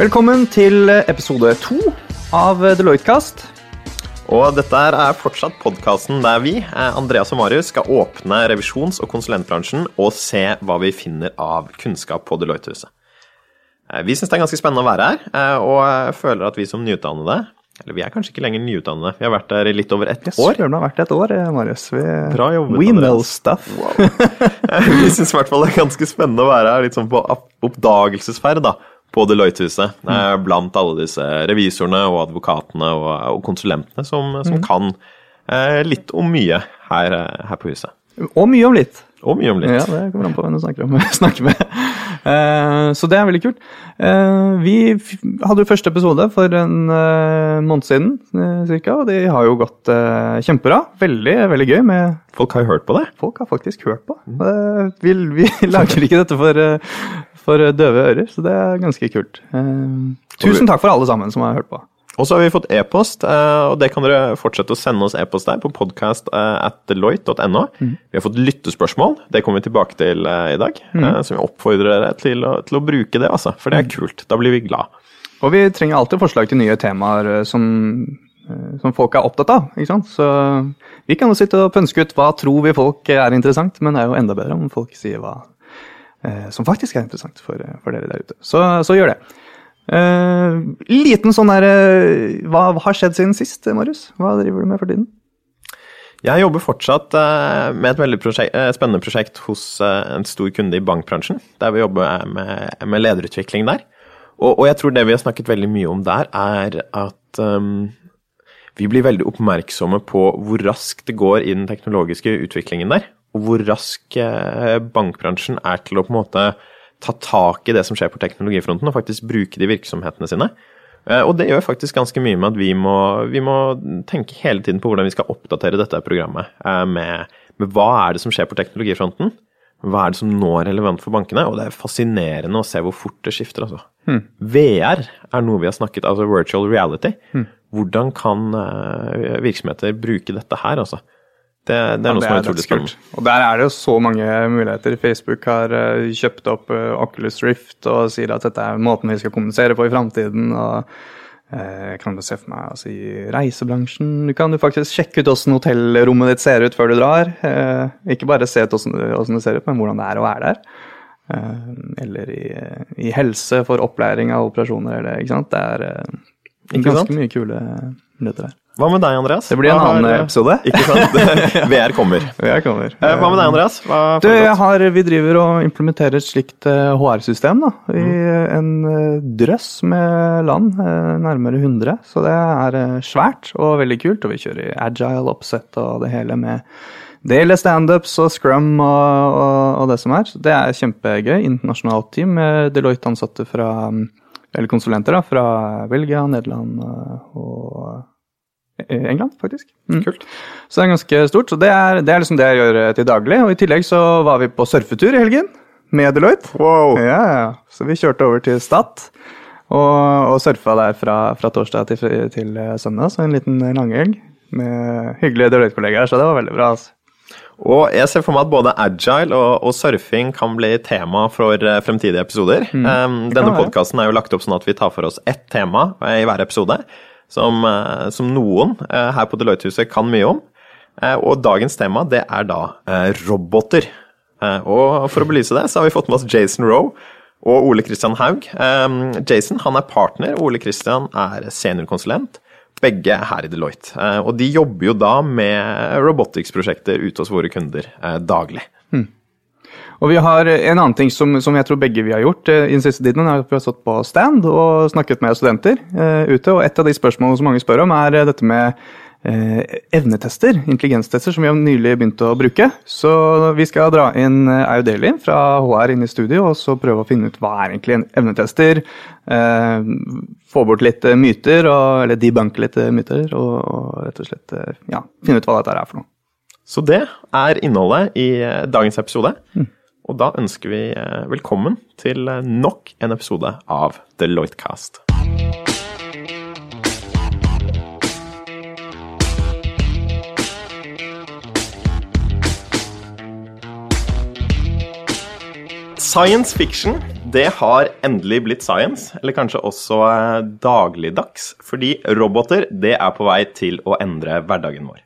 Velkommen til episode to av Deloitte-kast. Og dette er fortsatt podkasten der vi, eh, Andreas og Marius, skal åpne revisjons- og konsulentbransjen og se hva vi finner av kunnskap på Deloitte-huset. Eh, Vi syns det er ganske spennende å være her, eh, og føler at vi som nyutdannede Eller vi er kanskje ikke lenger nyutdannede, vi har vært der i litt over ett år. Vi har vært et år, eh, Marius. Vi, Bra jobbet, We know stuff. Vi syns i hvert fall det er ganske spennende å være her litt sånn på oppdagelsesferd da, på Deloitte-huset. mm. Blant alle disse revisorene og advokatene og, og konsulentene som, som kan eh, litt om mye her, eh, her på huset. Og mye om litt. Og mye om litt. Ja, det kommer an på hvem du snakker, om, snakker med. Eh, så det er veldig kult. Eh, vi hadde jo første episode for en uh, måned siden, cirka, og de har jo gått eh, kjempebra. Veldig, veldig gøy med Folk har jo hørt på det. Folk har faktisk hørt på. Eh, vi, vi lager ikke dette for, eh, for døve ører, så det er ganske kult. Eh, tusen takk for alle sammen som har hørt på. Og så har vi fått e-post, eh, og det kan dere fortsette å sende oss e-post der på podcast eh, at deloitte.no. Vi har fått lyttespørsmål, det kommer vi tilbake til eh, i dag. eh, Så vi oppfordrer dere til å, til å bruke det, altså, for det er kult. Da blir vi glad. Og vi trenger alltid forslag til nye temaer som, som folk er opptatt av. ikke sant? Så vi kan jo sitte og pønske ut hva tror vi folk er interessant, men det er jo enda bedre om folk sier hva som faktisk er interessant for, for dere der ute. Så, så gjør det. Eh, liten sånn der eh, Hva har skjedd siden sist, Marius? Hva driver du med for tiden? Jeg jobber fortsatt uh, med et veldig prosjekt, spennende prosjekt hos en stor kunde i bankbransjen, der vi jobber med, med lederutvikling der. Og, og jeg tror det vi har snakket veldig mye om der, er at um, vi blir veldig oppmerksomme på hvor raskt det går i den teknologiske utviklingen der, og hvor rask bankbransjen er til å på en måte ta tak i det som skjer på teknologifronten, og faktisk bruke det i virksomhetene sine. Eh, Og det gjør faktisk ganske mye med at vi må, vi må tenke hele tiden på hvordan vi skal oppdatere dette programmet eh, med, med hva er det som skjer på teknologifronten. Hva er det som nå er relevant for bankene? Og det er fascinerende å se hvor fort det skifter. altså. VR er noe vi har snakket altså virtual reality. Hvordan kan eh, virksomheter bruke dette her, altså? Det, det er noe som er utrolig spennende. Og der er det jo så mange muligheter. Facebook har eh, kjøpt opp eh, Oculus Rift og sier at dette er måten vi skal kommunisere på i framtiden. og eh, Jeg kan jo se for meg altså, i reisebransjen Du kan jo faktisk sjekke ut åssen hotellrommet ditt ser ut før du drar. Eh, ikke bare se åssen det ser ut, men hvordan det er å være der. Eller i, i helse for opplæring av operasjoner. Eller, ikke sant? Det er ganske sant? mye kule muligheter der. Hva med deg, Andreas? Det blir en annen har- episode. Ikke sant? VR kommer. VR kommer. Eh, Hva med deg, Andreas? Hva Du, jeg har, vi driver og implementerer et slikt eh, HR-system da, i en eh, drøss med land, eh, nærmere 100. Så det er eh, svært og veldig kult, og vi kjører agile oppsett og det hele med del standups og scrum og, og, og det som er. Så det er kjempegøy. Internasjonalt team med Deloitte-ansatte fra mm, eller konsulenter da, fra Belgia, Nederland eh, og eh, England, faktisk. Mm. Kult. Så det er ganske stort. Så det er, det er liksom det jeg gjør eh, til daglig. Og i tillegg så var vi på surfetur i helgen med Deloitte. Wow. Ja. Så vi kjørte over til Stad og, og surfa der fra, fra torsdag til, til søndag. Så en liten langhelg med hyggelige Deloitte-kollegaer. Så det var veldig bra. altså. Og jeg ser for meg at både agile og, og surfing kan bli tema for eh, fremtidige episoder. Um, denne podkasten er jo lagt opp sånn at vi tar for oss ett tema eh, i hver episode, som, som noen her på Deloitte-huset kan mye om. Og dagens tema, det er da roboter. Og for å belyse det, så har vi fått med oss Jason Rowe og Ole Christian Haug. Jason han er partner, Ole Christian er seniorkonsulent. Begge er her i Deloitte. Eh, og de jobber jo da med robotics-prosjekter ute hos våre kunder daglig. daglig. Og vi har en annen ting som, som jeg tror begge vi har gjort eh, i den siste tiden, er at vi har stått på stand og snakket med studenter eh, ute. Og et av de spørsmålene som mange spør om, er eh, dette med eh, evnetester, intelligenstester, som vi har nylig begynt å bruke. Så vi skal dra inn eh, Audeli fra HR inn i studio og så prøve å finne ut hva er egentlig en evnetester. Eh, få bort litt eh, myter, og, eller debunke litt eh, myter, og, og rett og slett eh, ja, finne ut hva dette er for noe. Så det er innholdet i eh, dagens episode. Og da ønsker vi eh, velkommen til eh, nok en episode av Deloitte-cast. Science fiction, det har endelig blitt science, eller kanskje også eh, dagligdags. Fordi roboter det er på vei til å endre hverdagen vår.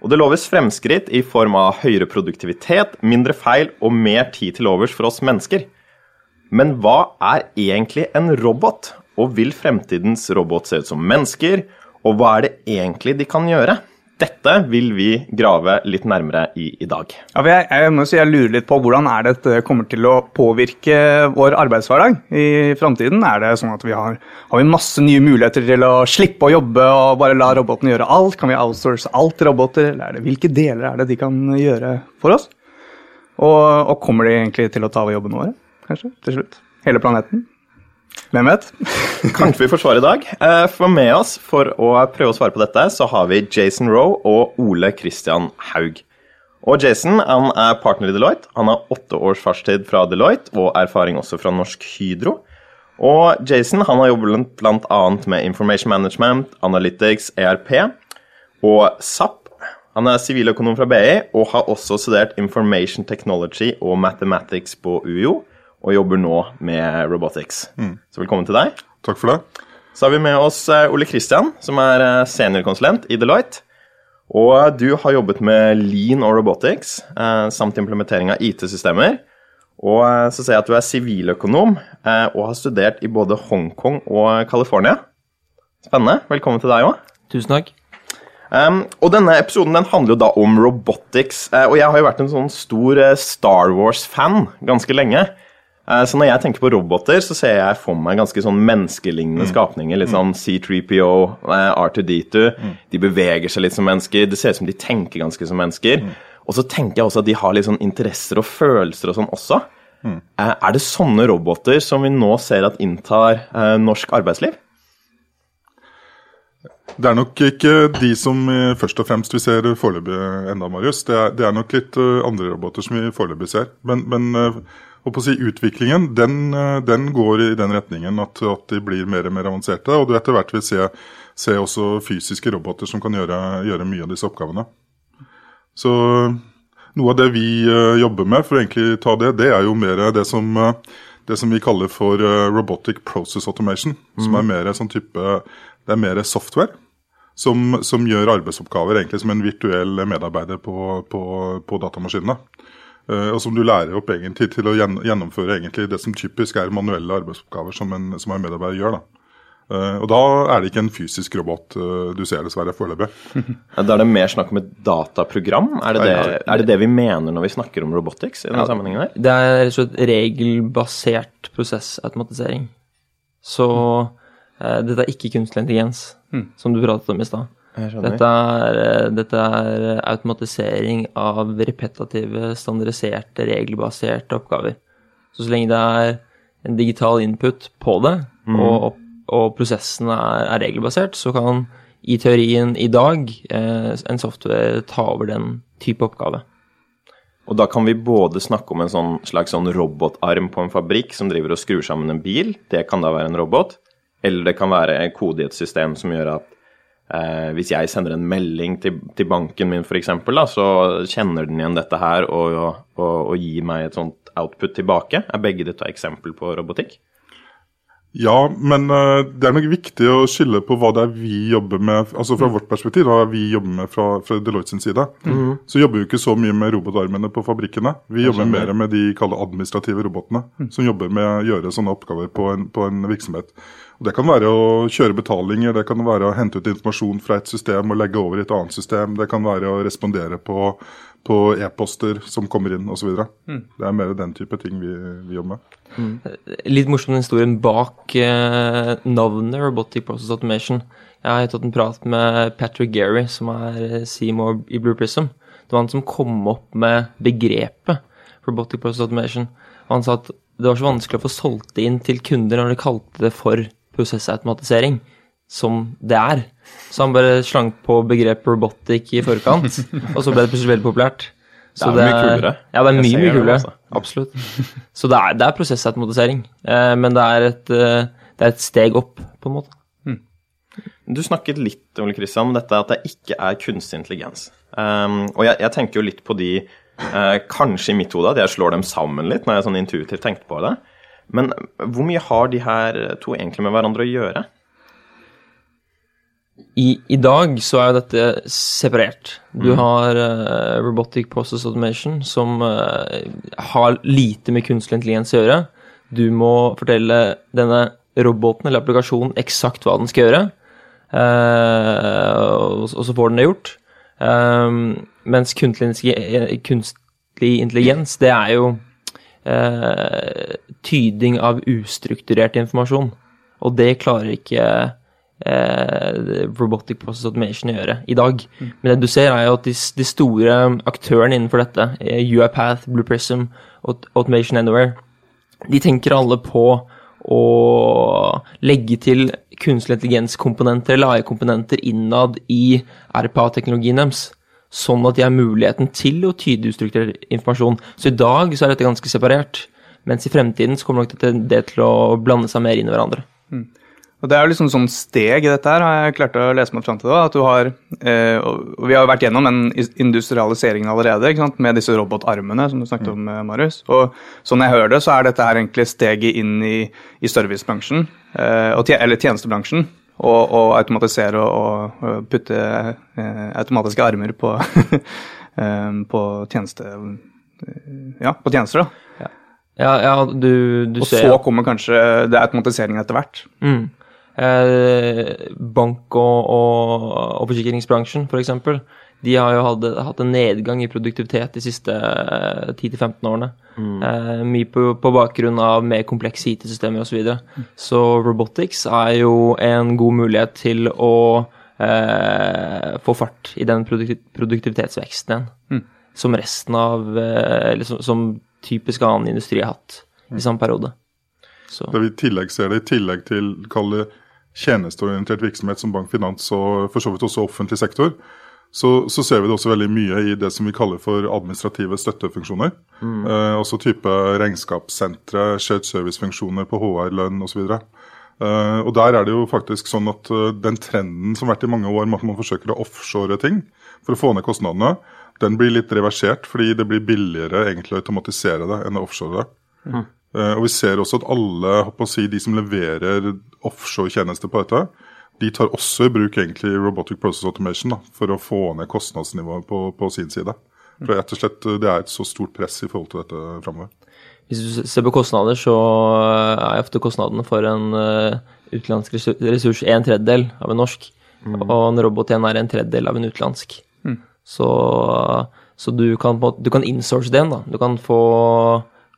Og det loves fremskritt i form av høyere produktivitet, mindre feil og mer tid til overs for oss mennesker. Men hva er egentlig en robot? Og vil fremtidens robot se ut som mennesker? Og hva er det egentlig de kan gjøre? Dette vil vi grave litt nærmere i i dag. Ja, jeg, jeg, må si jeg lurer litt på Hvordan er dette kommer til å påvirke vår arbeidshverdag i framtiden? Er det sånn at vi har, har vi masse nye muligheter til å slippe å jobbe og bare la robotene gjøre alt? Kan vi outsource alt til roboter? Eller er det, hvilke deler er det de kan gjøre for oss? Og, og kommer de egentlig til å ta over jobben våre, kanskje, til slutt? Hele planeten? Hvem vet? Kanskje vi får svar i dag. Eh, for med oss for å prøve å svare på dette, så har vi Jason Roe og Ole Christian Haug. Og Jason han er partner i Deloitte. Han har åtte års fartstid fra Deloitte og erfaring også fra Norsk Hydro. Og Jason han har jobbet bl.a. med Information Management, Analytics, ERP og SAP. Han er siviløkonom fra BI og har også studert Information Technology og Mathematics på UiO og jobber nå med robotics. Mm. Så velkommen til deg. Takk for det. Så har vi med oss eh, Ole Kristian, som er eh, seniorkonsulent i Deloitte. Og du har jobbet med lean og robotics, eh, samt implementering av IT-systemer. Og så ser jeg at du er siviløkonom og har studert i både Hongkong og California. Spennende. Velkommen til deg òg. Tusen takk. Um, og denne episoden den handler jo da om robotics. og jeg har jo vært en sånn stor Star Wars-fan ganske lenge. Eh, så når jeg tenker på roboter, så ser jeg for meg ganske sånn menneskelignende mm. skapninger. Litt sånn C3PO, eh, R2D2. Mm. De beveger seg litt som mennesker. Det ser ut som de tenker ganske som mennesker. Mm. Og så tenker jeg også at de har litt sånn interesser og følelser og sånn også. Mm. Eh, er det sånne roboter som vi nå ser at inntar norsk arbeidsliv? Det er nok ikke de som først og fremst vi ser foreløpig enda, Marius. Det er, det er, nok litt andre roboter som vi foreløpig ser. Men, men si Utviklingen den, eh, den, går i den retningen at, at, de blir mer og mer avanserte. Og du etter hvert vil se, se også fysiske roboter som kan gjøre, gjøre, mye av disse oppgavene. Så noe av det vi uh, jobber med, for å egentlig ta det, det er jo mer det som, uh, det som vi kaller for robotic process automation. Mm. Som er mer sånn type Det er mer software. Som, som, gjør arbeidsoppgaver egentlig som en virtuell medarbeider på, på, på datamaskinene. Eh, og som du lærer opp egentlig til å gjennomføre egentlig det som typisk er manuelle arbeidsoppgaver som en, som en medarbeider gjør. da. Uh, og da er det ikke en fysisk robot uh, du ser, dessverre, foreløpig. Da er det mer snakk om et dataprogram? Er det det, er det det, vi mener når vi snakker om robotics? i denne ja, sammenhengen her? Det er rett og slett regelbasert prosessautomatisering. Så uh, dette er ikke kunstig intelligens, mm. som du pratet om i stad. Dette er, eh, dette er, automatisering av repetative, standardiserte, regelbaserte oppgaver. Så så lenge det er en digital input på det, mm. og, og, prosessen er, er, regelbasert, så kan i teorien i dag eh, en software ta over den type oppgave. Og da kan vi både snakke om en sånn slags sånn robotarm på en fabrikk som driver og skrur sammen en bil, det kan da være en robot, eller det kan være en kode i et system som gjør at Eh, hvis jeg sender en melding til, til banken min f.eks., så kjenner den igjen dette her og, og, og, gir meg et sånt output tilbake. Er begge dette eksempel på robotikk? Ja, men uh, det er nok viktig å skille på hva det er vi jobber med. altså Fra mm. vårt perspektiv, hva vi jobber med fra, fra Deloitte sin side. Mm. Så jobber vi ikke så mye med robotarmene på fabrikkene. Vi jobber mer med de administrative robotene, mm. som jobber med å gjøre sånne oppgaver på en, på en virksomhet. Det kan være å kjøre betalinger, det kan være å hente ut informasjon fra et system og legge over i et annet system. Det kan være å respondere på, på e-poster som kommer inn osv. Mm. Det er mer den type ting vi, vi jobber med. Mm. Litt morsom historien bak eh, navnet Robotic Process Automation. Jeg har tatt en prat med Patrick Gary, som er Seymour i Blue Prism. Det var han som kom opp med begrepet Robotic Process Automation. Han sa at det var så vanskelig å få solgt det inn til kunder når de kalte det for prosessautomatisering som det er. Så han bare slang på begrep robotic i forkant, og så ble det plutselig veldig populært. Så det er mye kulere. Ja, det er mye, mye kulere. Altså. Absolutt. Så det er, det er prosessautomatisering, eh, men det er, et, eh, det er, et, steg opp, på en måte. Hmm. Du snakket litt Ole Kristian, om dette at det ikke er kunstig intelligens. Um, og jeg, jeg, tenker jo litt på de, uh, kanskje i mitt hode, at jeg slår dem sammen litt når jeg sånn intuitivt tenkte på det. Men hvor mye har de her to egentlig med hverandre å gjøre? I, I, dag så er jo dette separert. Du mm. har uh, Robotic Process Automation, som uh, har lite med kunstig intelligens å gjøre. Du må fortelle denne roboten eller applikasjonen eksakt hva den skal gjøre, uh, og, og, så får den det gjort. Um, mens kunstig, kunstig intelligens, det er jo tyding av ustrukturert informasjon. Og det klarer ikke eh, robotic process automation å gjøre i dag. Mm. Men det du ser, er jo at de, de store aktørene innenfor dette, eh, UiPath, Blue Prism, Automation Anywhere, de tenker alle på å legge til kunstig intelligens-komponenter, AI-komponenter innad i RPA-teknologien deres. Sånn at de har muligheten til å tyde ustrukturert informasjon. Så i dag så er dette ganske separert. Mens i fremtiden så kommer nok det, det til å blande seg mer inn i hverandre. Mm. Og Det er jo liksom sånn steg i dette her, har jeg klart å lese meg fram til. da, at du har, eh, og Vi har jo vært gjennom den industrialiseringen allerede ikke sant, med disse robotarmene som du snakket om, eh, Marius. Og Sånn jeg hører det, så er dette her egentlig steget inn i, i servicebransjen, eh, eller tjenestebransjen. Og, og automatisere og, og putte eh, automatiske armer på, eh, på tjeneste... Ja, på tjenester, da. Ja, ja du, du og ser så kommer kanskje det automatiseringen etter hvert. Mm. Eh, bank- og, og, og forsikringsbransjen, f.eks. De har jo hatt, hatt, en nedgang i produktivitet de siste 10-15 eh, årene. Mm. Eh, mye på, på, bakgrunn av mer komplekse IT-systemer osv. Så, videre. mm. så robotics er jo en god mulighet til å eh, få fart i den produktivitetsveksten igjen. Mm. Som resten av Eller som, som typisk annen industri har hatt i samme periode. Så. Det vi i tillegg ser det, i tillegg til kalle tjenesteorientert virksomhet som bank, finans og for så vidt også offentlig sektor, så, så, ser vi det også veldig mye i det som vi kaller for administrative støttefunksjoner. Mm. Eh, også type regnskapssentre, shared service-funksjoner på HR, lønn osv. Uh, og der er det jo faktisk sånn at uh, den trenden som har vært i mange år med at man forsøker å offshore ting for å få ned kostnadene, den blir litt reversert fordi det blir billigere egentlig å automatisere det enn å offshore det. Mm. Uh, og vi ser også at alle si, de som leverer offshore-tjenester på dette, de tar også i bruk egentlig robotic process automation da, for å få ned kostnadsnivået på, på, sin side. For rett og slett Det er et så stort press i forhold til dette framover. Hvis du ser på kostnader, så er ofte kostnadene for en utenlandsk ressurs en tredjedel av en norsk. Mm. Og en robot igjen er en tredjedel av en utenlandsk. Mm. Så, så du, kan, du kan insource den. da. Du kan få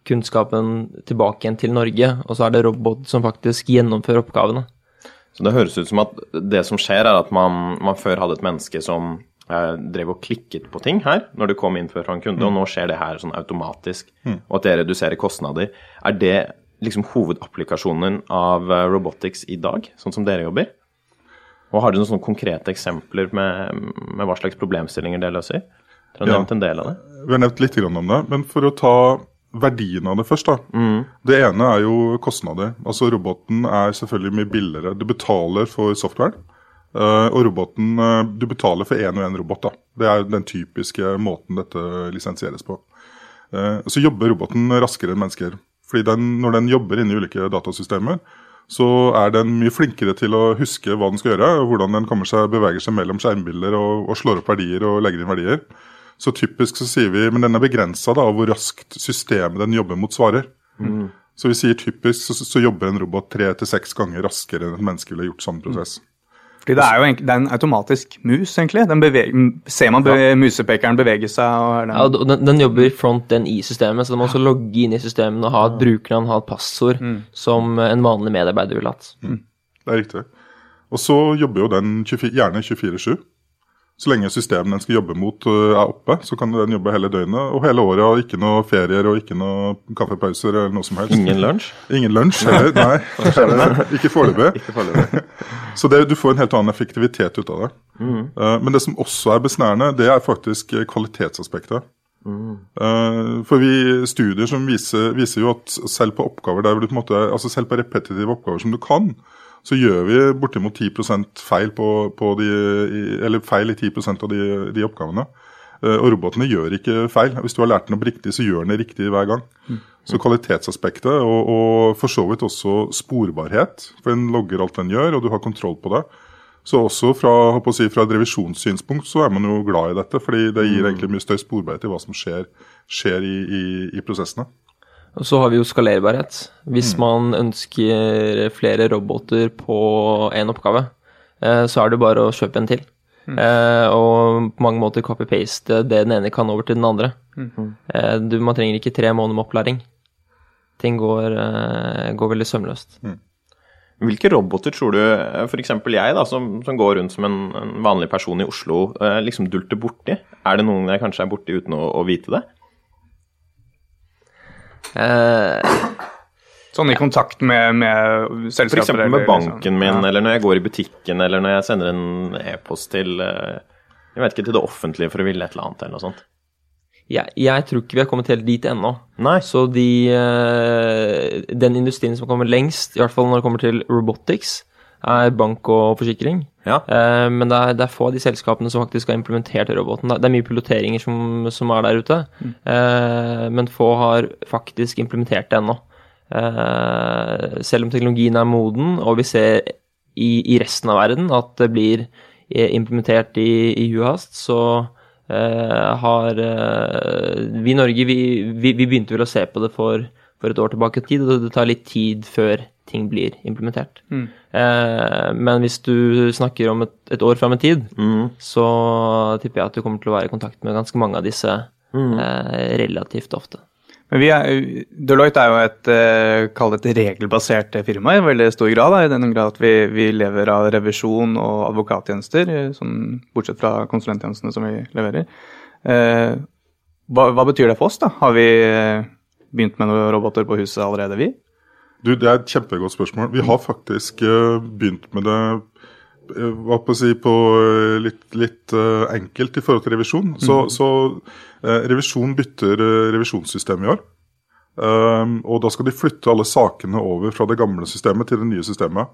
kunnskapen tilbake igjen til Norge, og så er det robot som faktisk gjennomfører oppgavene. Så det høres ut som at det som skjer, er at man, man før hadde et menneske som eh, drev og klikket på ting her når det kom inn fra en kunde, mm. og nå skjer det her sånn automatisk, mm. og at det reduserer kostnader. Er det liksom hovedapplikasjonen av eh, robotics i dag, sånn som dere jobber? Og har du noen sånne konkrete eksempler med, med hva slags problemstillinger det løser? Dere har ja, nevnt en del av det. Vi har nevnt litt om det, men for å ta verdien av det først. da. Mm. Det ene er jo kostnader. Altså Roboten er selvfølgelig mye billigere. Du betaler for software. Uh, og roboten uh, Du betaler for én og én robot. da. Det er den typiske måten dette lisensieres på. Uh, så jobber roboten raskere enn mennesker. Fordi den, når den jobber inni ulike datasystemer, så er den mye flinkere til å huske hva den skal gjøre, og hvordan den kommer seg, beveger seg mellom skjermbilder og, og slår opp verdier og legger inn verdier. Så typisk så sier vi Men den er begrensa av hvor raskt systemet den jobber mot, svarer. Mm. Så vi sier typisk så, så jobber en robot tre til seks ganger raskere enn et menneske ville gjort samme prosess. Fordi Det er jo det er en automatisk mus, egentlig. Den beveger, ser man be, ja. musepekeren bevege seg? Og den. Ja, den, den jobber front-end i systemet, så den må også logge inn i systemet og ha et brukernavn, ha et passord, mm. som en vanlig medarbeider ville hatt. Mm. Det er riktig. Og så jobber jo den 24, gjerne 24-7. Så lenge systemet den skal jobbe mot er oppe, så kan den jobbe hele døgnet og hele året. Og ikke noe ferier og ikke noe kaffepauser eller noe som helst. Ingen lunsj? Ingen lunsj heller, nei. ikke foreløpig. så det, du får en helt annen effektivitet ut av det. Mm. Men det som også er besnærende, det er faktisk kvalitetsaspektet. Mm. For vi studier som viser, viser, jo at selv på oppgaver der du på en måte, altså selv på repetitive oppgaver som du kan, så gjør vi bortimot 10% feil, på, på de, eller feil i 10 av de, de oppgavene. Eh, og robotene gjør ikke feil. Hvis du har lært den opp riktig, så gjør den det riktig hver gang. Så kvalitetsaspektet, og, og for så vidt også sporbarhet, for den logger alt den gjør, og du har kontroll på det. Så også fra, si, fra et revisjonssynspunkt så er man jo glad i dette, fordi det gir egentlig mye større sporbarhet i hva som skjer, skjer i, i, i prosessene. Og så har vi jo skalerbarhet. Hvis mm. man ønsker flere roboter på én oppgave, eh, så er det bare å kjøpe en til. Mm. Eh, og på mange måter copy-paste det den ene kan over til den andre. Mm. Eh, du, man trenger ikke tre måneder med opplæring. Ting går, går veldig sømløst. Mm. Hvilke roboter tror du f.eks. jeg, da, som, som, går rundt som en, en, vanlig person i Oslo, liksom dulter borti? Er det noen jeg kanskje er borti uten å, å vite det? Eh, sånn i kontakt med, med selskaper? F.eks. med banken liksom. min, ja. eller når jeg går i butikken, eller når jeg sender en e-post til eh, jeg vet ikke, til det offentlige for å ville et eller annet, eller noe sånt. Jeg, jeg tror ikke vi har kommet helt dit ennå. Så de, eh, den industrien som kommer lengst, i hvert fall når det kommer til robotics, er bank og forsikring. Ja. Eh, men det er, det er, få av de selskapene som faktisk har implementert roboten. Det er mye piloteringer som, som er der ute, mm. eh, men få har faktisk implementert det ennå. Eh, selv om teknologien er moden, og vi ser i, i resten av verden at det blir eh, implementert i, i hast, så eh, har eh, vi i Norge vi, vi, vi, begynte vel å se på det for, for et år tilbake i tid, og det tar litt tid før ting blir implementert. Mm. Eh, men hvis du snakker om et, et år fram i tid, mm. så tipper jeg at du kommer til å være i kontakt med ganske mange av disse mm. eh, relativt ofte. Men er, Deloitte er jo et, eh, et regelbasert firma i veldig stor grad. Da, I den grad at vi, vi, lever av revisjon og advokattjenester, sånn, bortsett fra konsulenttjenestene som vi leverer. Eh, hva, hva, betyr det for oss? da? Har vi eh, begynt med noen roboter på huset allerede, vi? Du, Det er et kjempegodt spørsmål. Vi har faktisk uh, begynt med det uh, hva på å si, på uh, litt, litt enkelt i forhold til revisjon. Så, mm. så revisjon bytter revisjonssystem i år. Og da skal de flytte alle sakene over fra det gamle systemet til det nye systemet.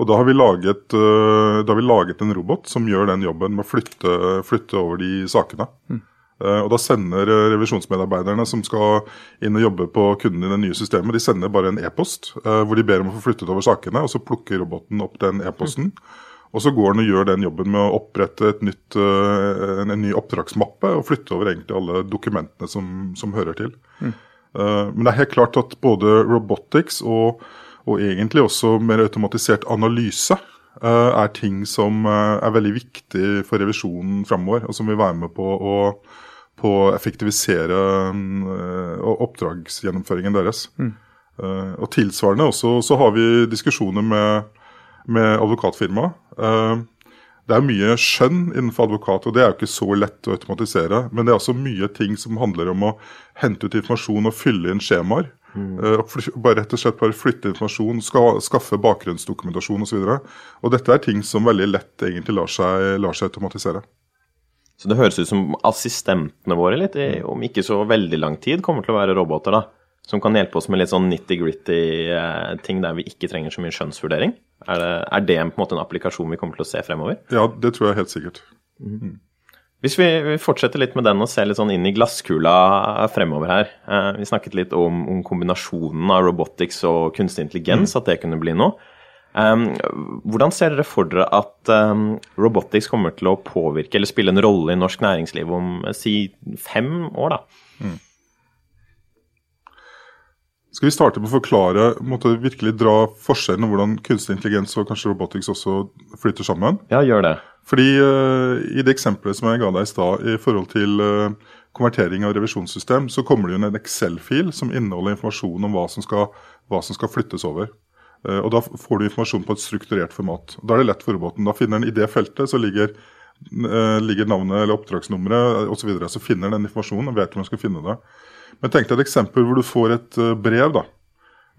Og da har vi laget, da har vi laget en robot som gjør den jobben med å flytte, flytte over de sakene. Mm. Eh, og Da sender eh, revisjonsmedarbeiderne som skal inn og jobbe på kunden i det nye systemet, de sender bare en e-post eh, hvor de ber om å få flyttet over sakene. og Så plukker roboten opp den e-posten. Og så går den og gjør den jobben med å opprette nytt, en, ny oppdragsmappe og flytte over egentlig alle dokumentene som, som hører til. Mm. Men det er helt klart at både robotics og, og egentlig også mer automatisert analyse er ting som er veldig viktig for revisjonen framover, og som vil være med på å på å effektivisere uh, oppdragsgjennomføringen deres. Mm. Uh, og tilsvarende også så har vi diskusjoner med, med advokatfirmaet. Uh, det er mye skjønn innenfor advokat, og det er jo ikke så lett å automatisere. Men det er også mye ting som handler om å hente ut informasjon og fylle inn skjemaer. Mm. bare rett og slett bare flytte informasjon, ska, skaffe bakgrunnsdokumentasjon osv. Og, så og dette er ting som veldig lett egentlig lar seg, lar seg automatisere. Så det høres ut som assistentene våre litt, om ikke så veldig lang tid, kommer til å være roboter, da. Som kan hjelpe oss med litt sånn nitty-gritty eh, ting der vi ikke trenger så mye skjønnsvurdering. Er det, er det på en måte en applikasjon vi kommer til å se fremover? Ja, det tror jeg helt sikkert. Mm. Hvis vi, fortsetter litt med den og ser litt sånn inn i glasskula fremover her. Eh, vi snakket litt om, om, kombinasjonen av robotics og kunstig intelligens, mm. at det kunne bli noe. Um, hvordan ser dere for dere at um, robotics kommer til å påvirke eller spille en rolle i norsk næringsliv om si fem år, da? Mm. Skal vi starte på å forklare, måtte virkelig dra forskjellen hvordan kunstig intelligens og kanskje robotics også flytter sammen? Ja, gjør det. Fordi uh, I det eksempelet som jeg ga deg i stad, i forhold til uh, konvertering av revisjonssystem, så kommer det jo en Excel-fil som inneholder informasjon om hva som skal, hva som skal flyttes over. Eh, og Da får du informasjon på et strukturert format. Da er det lett for roboten. Da finner den I det feltet så ligger, eh, ligger navnet eller oppdragsnummeret osv. Så, videre. så finner den informasjonen og vet hvor den skal finne det. Men tenk deg et eksempel hvor du får et eh, brev. da.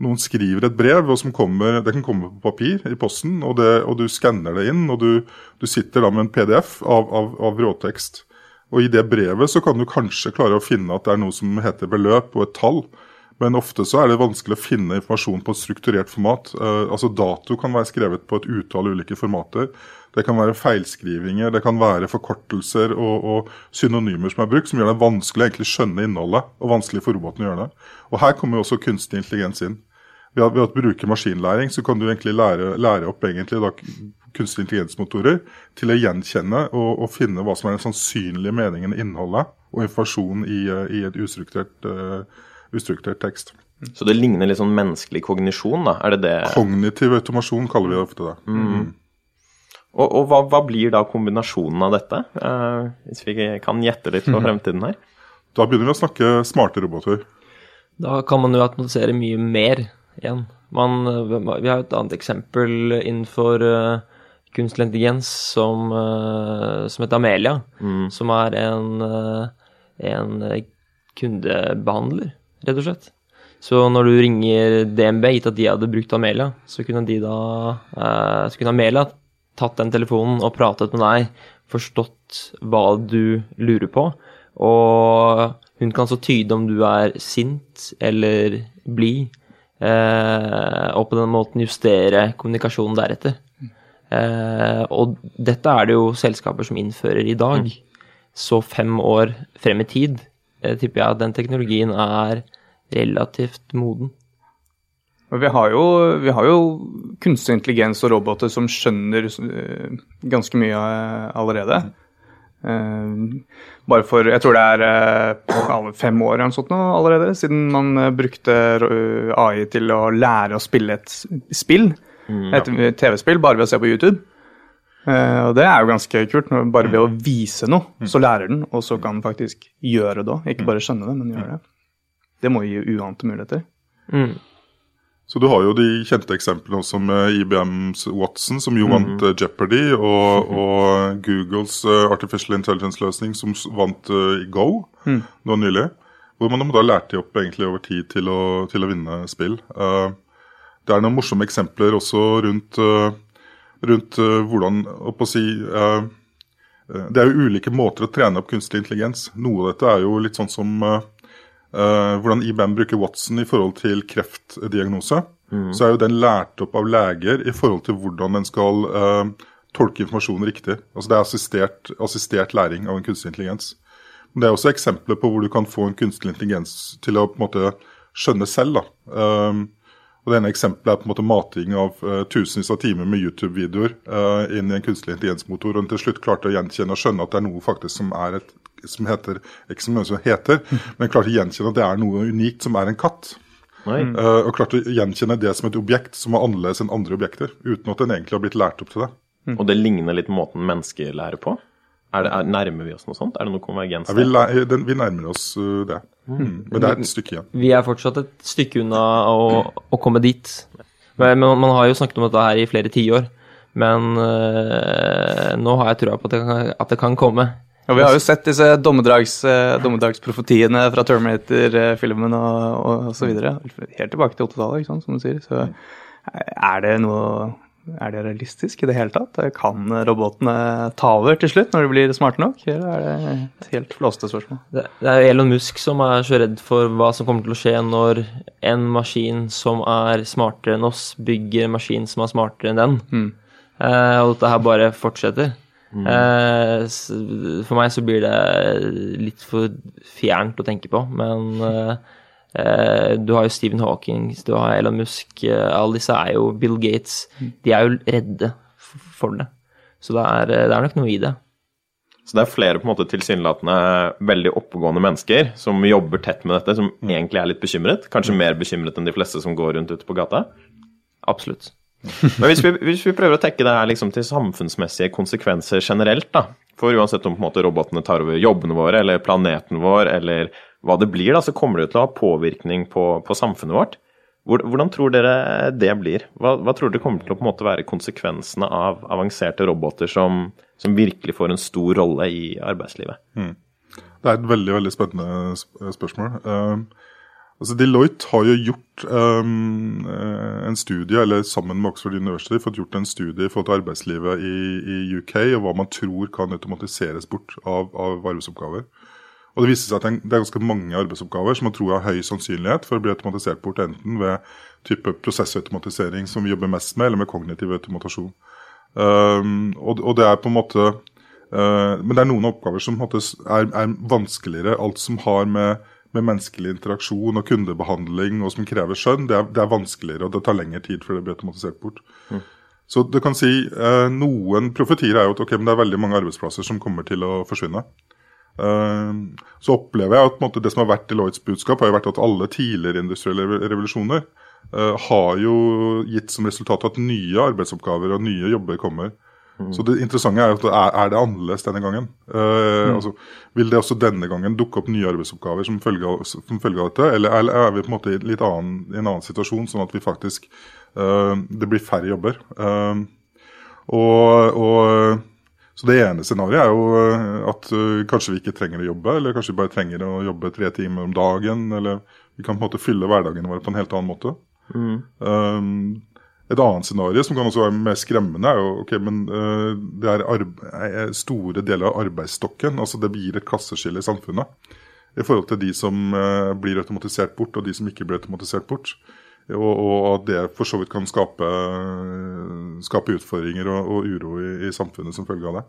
Noen skriver et brev, og kommer, det kan komme på papir i posten. Og, det, og du skanner det inn, og du, du, sitter da med en PDF av, av, av råtekst. Og I det brevet så kan du kanskje klare å finne at det er noe som heter beløp og et tall. Men ofte så er det vanskelig å finne informasjon på et strukturert format. Uh, altså Dato kan være skrevet på et utall ulike formater. Det kan være feilskrivinger, det kan være forkortelser og, og synonymer som er brukt, som gjør det vanskelig å egentlig skjønne innholdet, og vanskelig for roboten å gjøre det. Og Her kommer jo også kunstig intelligens inn. Ved, ved å bruke maskinlæring så kan du egentlig lære, lære opp egentlig da, kunstig intelligensmotorer til å gjenkjenne og, og, finne hva som er den sannsynlige meningen, innholdet og informasjonen i, i et ustrukturert, uh, ustrukturert tekst. Så det ligner litt sånn menneskelig kognisjon, da? Er det det Kognitiv automasjon kaller vi det ofte det. Mm. Og, og hva, hva, blir da kombinasjonen av dette, uh, hvis vi kan gjette litt på fremtiden her? Da begynner vi å snakke smarte roboter. Da kan man jo automatisere mye mer igjen. Man, vi har et annet eksempel innenfor uh, kunstig intelligens som, uh, som heter Amelia. Mm. Som er en, en kundebehandler, rett og slett. Så når du ringer DNB, gitt at de hadde brukt Amelia, så kunne, de da, så kunne Amelia tatt den telefonen og pratet med deg, forstått hva du lurer på, og hun kan så tyde om du er sint eller blid, eh, og på den måten justere kommunikasjonen deretter. Eh, og dette er det jo selskaper som innfører i dag. Så fem år frem i tid eh, tipper jeg at den teknologien er relativt moden. Vi har, jo, vi har jo kunstig intelligens og roboter som skjønner uh, ganske mye uh, allerede. Bare for Jeg tror det er fem år eller sånt nå allerede siden man brukte AI til å lære å spille et spill. Mm. Et TV-spill bare ved å se på YouTube. Og det er jo ganske kult. Bare ved å vise noe, mm. så lærer den, og så kan den faktisk gjøre det òg. Ikke bare skjønne det, men gjøre det. Det må gi uante muligheter. Mm. Så du har jo de kjente eksemplene også med IBMs Watson, som jo mm. vant mm. Jeopardy, og, og, Googles uh, Artificial Intelligence-løsning, som vant uh, Go mm. nå nylig. Hvor man da lærte de opp egentlig over tid til å, til å vinne spill. det er noen morsomme eksempler også rundt, rundt hvordan å si, Det er jo ulike måter å trene opp kunstig intelligens. Noe av dette er jo litt sånn som hvordan IBM bruker Watson i forhold til kreftdiagnose. Mm. Så er jo den lært opp av leger i forhold til hvordan den skal tolke informasjonen riktig. Altså Det er assistert, assistert, læring av en kunstig intelligens. Men det er også eksempler på hvor du kan få en kunstig intelligens til å på en måte skjønne selv. da. Og Det ene eksempelet er på en måte mating av uh, tusenvis av timer med YouTube-videoer uh, inn i en kunstig intelligensmotor, og til slutt klarte å gjenkjenne og skjønne at det er noe faktisk som er et som heter ikke som noe som heter, men klarte å gjenkjenne at det er noe unikt som er en katt. Uh, og klarte å gjenkjenne det som et objekt som er annerledes enn andre objekter, uten at den egentlig har blitt lært opp til det. Mm. Og det ligner litt måten mennesker lærer på? Er det, er, nærmer vi oss noe sånt? Er det noe konvergens? Ja, vi, vi, nærmer oss det. Mm. Mm. Men det er et stykke igjen. Vi er fortsatt et stykke unna å, å komme dit. Men man, man, har jo snakket om dette her i flere tiår. Men øh, nå har jeg trua på at det, kan, at det kan komme. Ja, vi har jo sett disse dommedags, eh, dommedagsprofetiene fra Terminator-filmen og, og, og, så videre. Helt tilbake til 80-tallet, som du sier. Så er det noe Er det realistisk i det hele tatt? Kan robotene ta over til slutt, når de blir smarte nok? Eller er det et helt flåste spørsmål? Det, er er Elon Musk som er så redd for hva som kommer til å skje når en maskin som er smartere enn oss, bygger en maskin som er smartere enn den. Mm. Eh, og dette her bare fortsetter. Mm. Eh, for meg så blir det litt for fjernt å tenke på, men eh, du har jo Stephen Hawking, du har Elon Musk, eh, alle disse er jo Bill Gates. Mm. De er jo redde for det. Så det er, det er nok noe i det. Så det er flere på en måte tilsynelatende veldig oppegående mennesker som jobber tett med dette, som mm. egentlig er litt bekymret? Kanskje mm. mer bekymret enn de fleste som går rundt ute på gata? Absolutt. Men hvis vi, hvis vi, prøver å tekke det her liksom til samfunnsmessige konsekvenser generelt, da. For uansett om på en måte robotene tar over jobbene våre, eller planeten vår, eller hva det blir, da, så kommer det til å ha påvirkning på, på samfunnet vårt. Hvordan tror dere det blir? Hva, hva, tror dere kommer til å være konsekvensene av avanserte roboter som, som virkelig får en stor rolle i arbeidslivet? Mm. Det er et veldig veldig spennende spørsmål. Uh, Altså Deloitte har jo gjort um, en studie, eller sammen med Oxford University, fått gjort en studie i forhold til arbeidslivet i, i UK, og hva man tror kan automatiseres bort av, av arbeidsoppgaver. Og det viste seg at det er ganske mange arbeidsoppgaver som man tror har høy sannsynlighet for å bli automatisert bort, enten ved type prosessautomatisering som vi jobber mest med, eller med kognitiv automatasjon. Um, og, og, det er på en måte uh, Men det er noen oppgaver som måte, er, er, vanskeligere. Alt som har med, med, menneskelig interaksjon og kundebehandling og som krever skjønn, det er, det er, vanskeligere, og det tar lengre tid før det blir automatisert bort. Mm. Så du kan si eh, Noen profetier er jo at okay, det er veldig mange arbeidsplasser som kommer til å forsvinne. Uh, så opplever jeg at måte, det som har vært Deloittes budskap, har jo vært at alle tidligere industrielle revolusjoner uh, har jo gitt som resultat at nye arbeidsoppgaver og nye jobber kommer. Mm. Så det interessante er at er, det annerledes denne gangen? Uh, mm. altså, vil det også denne gangen dukke opp nye arbeidsoppgaver som følge av, som følge av dette, eller, er vi på en måte i, annen, i en annen situasjon, sånn at vi faktisk uh, det blir færre jobber? Uh, og, og, så det ene scenarioet er jo at kanskje vi ikke trenger å jobbe, eller kanskje vi bare trenger å jobbe tre timer om dagen, eller vi kan på en måte fylle hverdagen vår på en helt annen måte. Mm. Um, et annet scenario som kan også være mer skremmende, er jo ok, men uh, det er store deler av arbeidsstokken. altså Det gir et klasseskille i samfunnet i forhold til de som uh, blir automatisert bort, og de som ikke blir automatisert bort. Og, at det for så vidt kan skape, skape utfordringer og, og uro i, i, samfunnet som følge av det.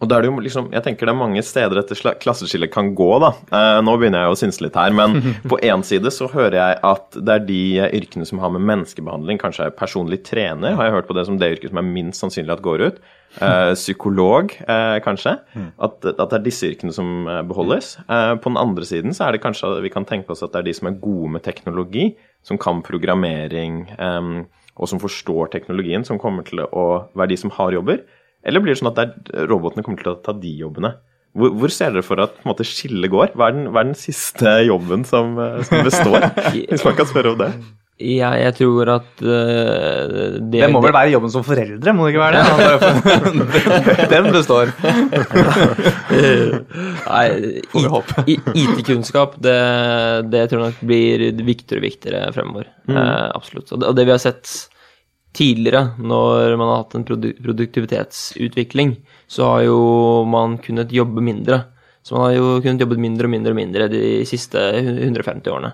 Og da er det jo liksom, Jeg tenker det er mange steder dette klasseskillet kan gå, da. Eh, nå begynner jeg å synse litt her, men på én side så hører jeg at det er de yrkene som har med menneskebehandling, kanskje er personlig trener, har jeg hørt på det som det yrket som er minst sannsynlig at går ut. Eh, psykolog, eh, kanskje. At, at, det er disse yrkene som eh, beholdes. Eh, på den andre siden så er det kanskje vi kan tenke oss at det er de som er gode med teknologi, som kan programmering, um, og som forstår teknologien, som kommer til å være de som har jobber. Eller blir det sånn at robotene kommer til å ta de jobbene? Hvor, hvor ser dere for at på en måte, skillet går? Hva er, den, hva er den siste jobben som, eh, som består? Hvis man kan spørre om det. Ja, jeg tror at uh, det, det må vel være jobben som foreldre, må det ikke være det? Den består. Nei, IT-kunnskap, det, det, tror jeg nok blir viktigere og viktigere fremover. Mm. Uh, absolutt. Og det, og det vi har sett tidligere, når man har hatt en produktivitetsutvikling, så har jo man kunnet jobbe mindre. Så man har jo kunnet jobbe mindre og mindre og mindre de siste 150 årene.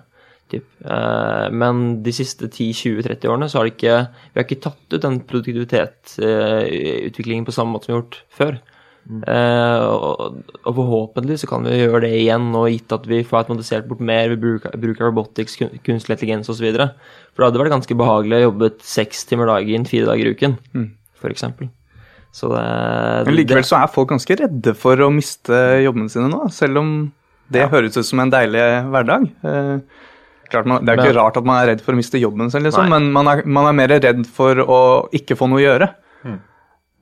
Typ. Eh, men de siste 10-20-30 årene så har det ikke Vi har ikke tatt ut den produktivitetsutviklingen på samme måte som vi har gjort før. Mm. Uh, og, og, forhåpentlig så kan vi gjøre det igjen, og gitt at vi får automatisert bort mer ved bruk, bruk av robotics, kunstig intelligens osv. For det hadde vært ganske behagelig å jobbe seks timer dagen fire dager i uken, mm. f.eks. Så det, Men likevel så er folk ganske redde for å miste jobbene sine nå, selv om det ja. høres ut som en deilig hverdag. Uh, man, det er jo ikke rart at man er redd for å miste jobben sin, liksom, men man er, man er, mer redd for å ikke få noe å gjøre. Mm.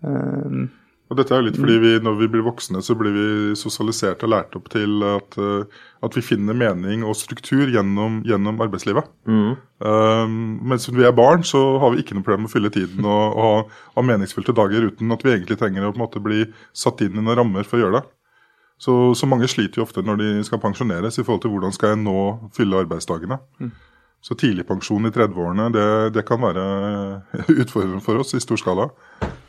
Um, og dette er jo litt fordi vi, Når vi blir voksne, så blir vi sosialisert og lært opp til at, uh, at vi finner mening og struktur gjennom, gjennom arbeidslivet. Mm. Um, mens vi er barn, så har vi ikke noe problem med å fylle tiden og, og ha meningsfylte dager uten at vi egentlig trenger å på en måte bli satt inn i noen rammer for å gjøre det. Så, så, mange sliter jo ofte når de skal pensjoneres i forhold til hvordan skal jeg nå fylle arbeidsdagene. Mm. Så tidligpensjon i 30-årene, det, det, kan være utfordrende for oss i stor skala.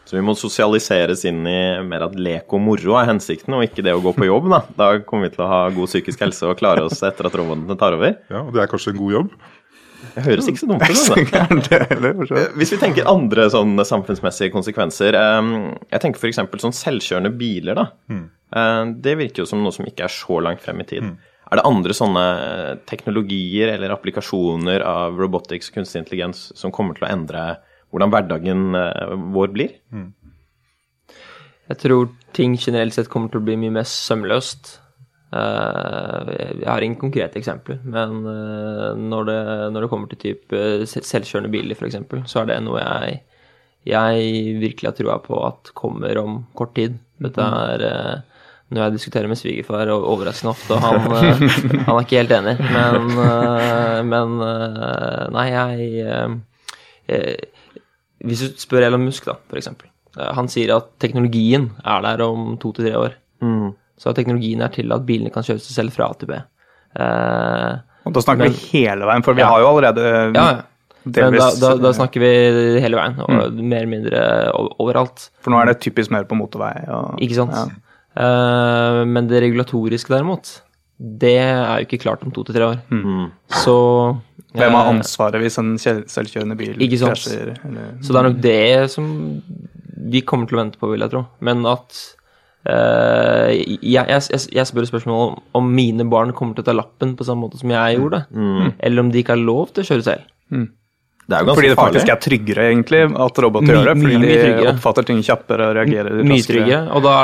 Så vi må sosialiseres inn i mer at lek og moro er hensikten, og ikke det å gå på jobb. Da Da kommer vi til å ha god psykisk helse og klare oss etter at robotene tar over. Ja, og det er kanskje en god jobb? Det høres ikke så dumt ut. Eh, hvis vi tenker andre sånn samfunnsmessige konsekvenser ehm, Jeg tenker f.eks. sånn selvkjørende biler. da. Mm. Det virker jo som noe som ikke er så langt frem i tid. Mm. Er det andre sånne teknologier eller applikasjoner av robotics og kunstig intelligens som kommer til å endre hvordan hverdagen eh, vår blir. Mm. Jeg tror ting generelt sett kommer til å bli mye mer sømløst. Eh, jeg har ingen konkrete eksempler, men eh, når det, når det kommer til type selvkjørende biler f.eks., så er det noe jeg, jeg virkelig har trua på at kommer om kort tid. Dette mm. er når jeg diskuterer med svigerfar overraskende ofte, han, han, er ikke helt enig. Men, men nei, jeg hvis du spør Elon Musk, da, f.eks. Eh, han sier at teknologien er der om to til tre år. Mm. Så teknologien er til at bilene kan kjøre seg selv fra A til B. Eh, og da snakker men, vi hele veien, for vi ja. har jo allerede ja, men da, da, da, snakker vi hele veien, og mm. mer eller mindre overalt. For nå er det typisk mer på motorvei. Og, ikke sant. Eh, men det regulatoriske, derimot, det er jo ikke klart om to til tre år. Mm. Så Hvem har eh, ansvaret hvis en selvkjørende bil Ikke sant. krasjer? Eller, Så det er nok det som vi kommer til å vente på, vil jeg tro. Men at uh, jeg, jeg, jeg, spør spørsmål om, om mine barn kommer til å ta lappen på samme måte som jeg gjorde, eller om de ikke har lov til å kjøre selv. Det er jo ganske fordi det farlig. faktisk er tryggere, egentlig, at roboter Mye- gjør det. Fordi mye, mye de oppfatter ting kjappere og reagerer Mye raskere. tryggere. Og, da,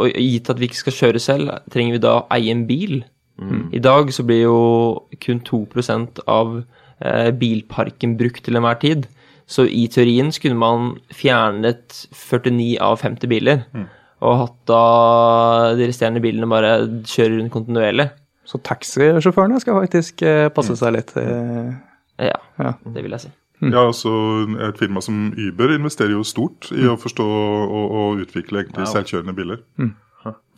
og gitt at vi ikke skal kjøre selv, trenger vi da eie en bil. I dag så blir jo kun 2% av eh, bilparken brukt til enhver tid. Så i teorien så kunne man fjernet 49 av 50 biler. Og hatt da de resterende bilene bare kjøre rundt kontinuerlig. Så taxisjåførene skal faktisk eh, passe seg litt. eh, Ja, Ja. det vil jeg si. Ja, altså Et firma som Uber investerer jo stort i å forstå og, og utvikle egentlig selvkjørende biler. Mm.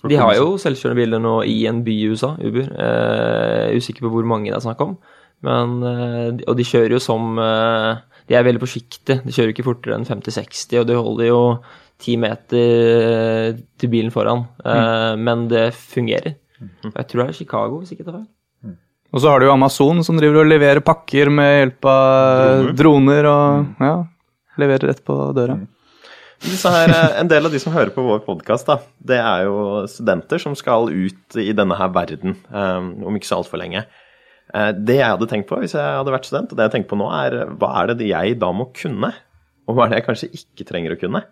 De har jo selvkjørende biler nå i en by i USA, Uber. Eh, usikker på hvor mange det er snakk om. Men, eh, de- og de kjører jo som eh, De er veldig forsiktige. De kjører ikke fortere enn 50-60, og de holder jo ti meter eh, til bilen foran. Eh, Men det fungerer. Og Jeg tror det er Chicago, hvis ikke det er feil. Og så har du jo Amazon som driver og leverer pakker med hjelp av droner og ja, leverer rett på døra. Disse her, eh, en del av de som hører på vår podkast, det er jo studenter som skal ut i denne her verden eh, om ikke så altfor lenge. Eh, det jeg hadde tenkt på hvis jeg hadde vært student, og det jeg tenker på nå, er hva er det jeg da må kunne? Og hva er det jeg kanskje ikke trenger å kunne?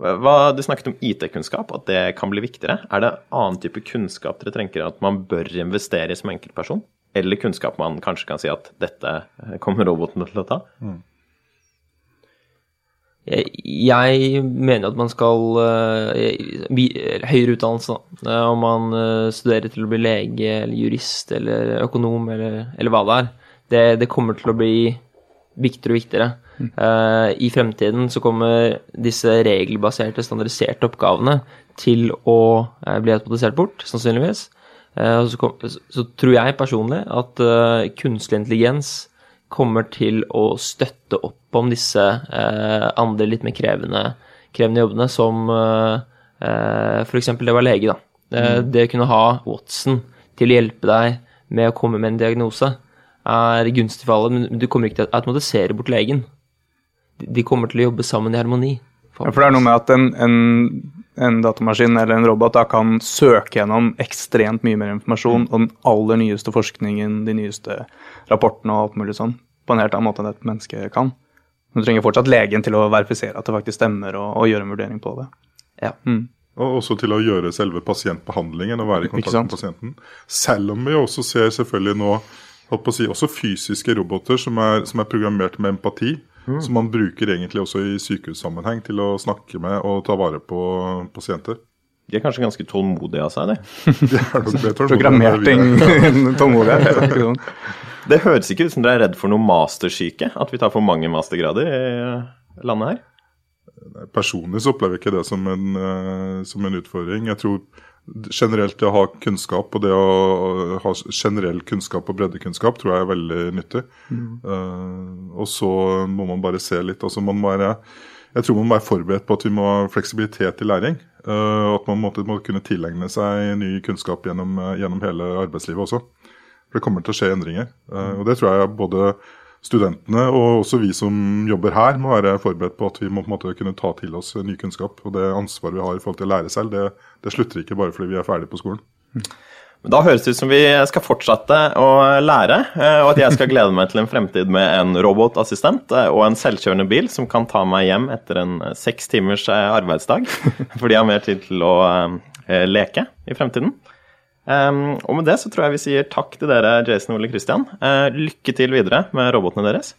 Hva, du snakket om IT-kunnskap, at det kan bli viktigere. Er det annen type kunnskap dere tenker at man bør investere i som enkeltperson? Eller kunnskap man kanskje kan si at dette eh, kommer roboten til å ta? Jeg, jeg mener at man skal eh, Høyere utdannelse, da. Eh, Om man studerer til å bli lege eller jurist eller økonom eller, eller hva det er. Det, det kommer til å bli viktigere og viktigere. Mm. I fremtiden så kommer disse regelbaserte, standardiserte oppgavene til å bli automatisert bort, sannsynligvis. Eh, så, kom, så, tror jeg personlig at eh, kunstig intelligens kommer til å støtte opp om disse eh, andre litt mer krevende, krevende jobbene, som eh, f.eks. det være lege. da. Eh, Det å kunne ha Watson til å hjelpe deg med å komme med en diagnose, er gunstig for alle, men du kommer ikke til å automatisere bort legen. De- kommer til å jobbe sammen i harmoni. Ja, for det er noe med at en, en, en datamaskin eller en robot da kan søke gjennom ekstremt mye mer informasjon og den aller nyeste forskningen, de nyeste rapportene og alt mulig sånn, på en helt annen måte enn et menneske kan. Men du trenger fortsatt legen til å verifisere at det faktisk stemmer, og, og gjøre en vurdering på det. Ja. Og også til å gjøre selve pasientbehandlingen og være i kontakt med pasienten. Selv om vi også ser selvfølgelig nå holdt på å si, også fysiske roboter som er, som er programmert med empati. Som man bruker egentlig også i sykehussammenheng til å snakke med og ta vare på pasienter. De er kanskje ganske tålmodige av seg, de. Det er nok det Programmert tålmodighet. sant? Det høres ikke ut som dere er redd for noe mastersyke? At vi tar for mange mastergrader i landet her? Personlig så opplever jeg ikke det som en, eh, som en utfordring. Jeg tror generelt det å ha kunnskap og det å ha generell kunnskap og breddekunnskap tror jeg er veldig nyttig. Eh, og så må man bare se litt. altså man må være jeg tror man må være forberedt på at vi må ha fleksibilitet i læring. Uh, at man måtte, må kunne tilegne seg ny kunnskap gjennom, eh, gjennom hele arbeidslivet også. For det kommer til å skje endringer. Uh, og det tror jeg både studentene og også vi som jobber her må være forberedt på at vi må på en måte kunne ta til oss ny kunnskap. Og det ansvaret vi har i forhold til å lære selv, det, det slutter ikke bare fordi vi er ferdige på skolen. Da høres det ut som vi skal fortsette å lære, eh, og at jeg skal glede meg til en fremtid med en robotassistent eh, og en selvkjørende bil som kan ta meg hjem etter en eh, seks timers arbeidsdag, fordi jeg har mer tid til å leke i fremtiden. Um, og med det så tror jeg vi sier takk til dere, Jason og Ole Christian. Uh, lykke til videre med robotene deres.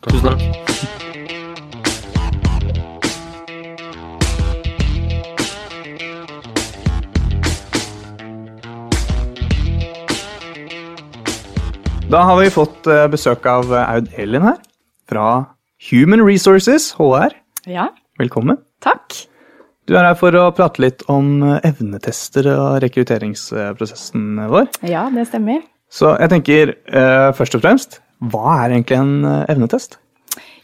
Takk. Tusen takk. Da har vi fått eh, besøk av eh, Aud Elin her, fra Human Resources HR. Ja, Velkommen. takk. Du er her for å prate litt om eh, evnetester og rekrutteringsprosessen vår. Ja, det stemmer. Så jeg tenker eh, først og fremst, hva er egentlig en eh, evnetest?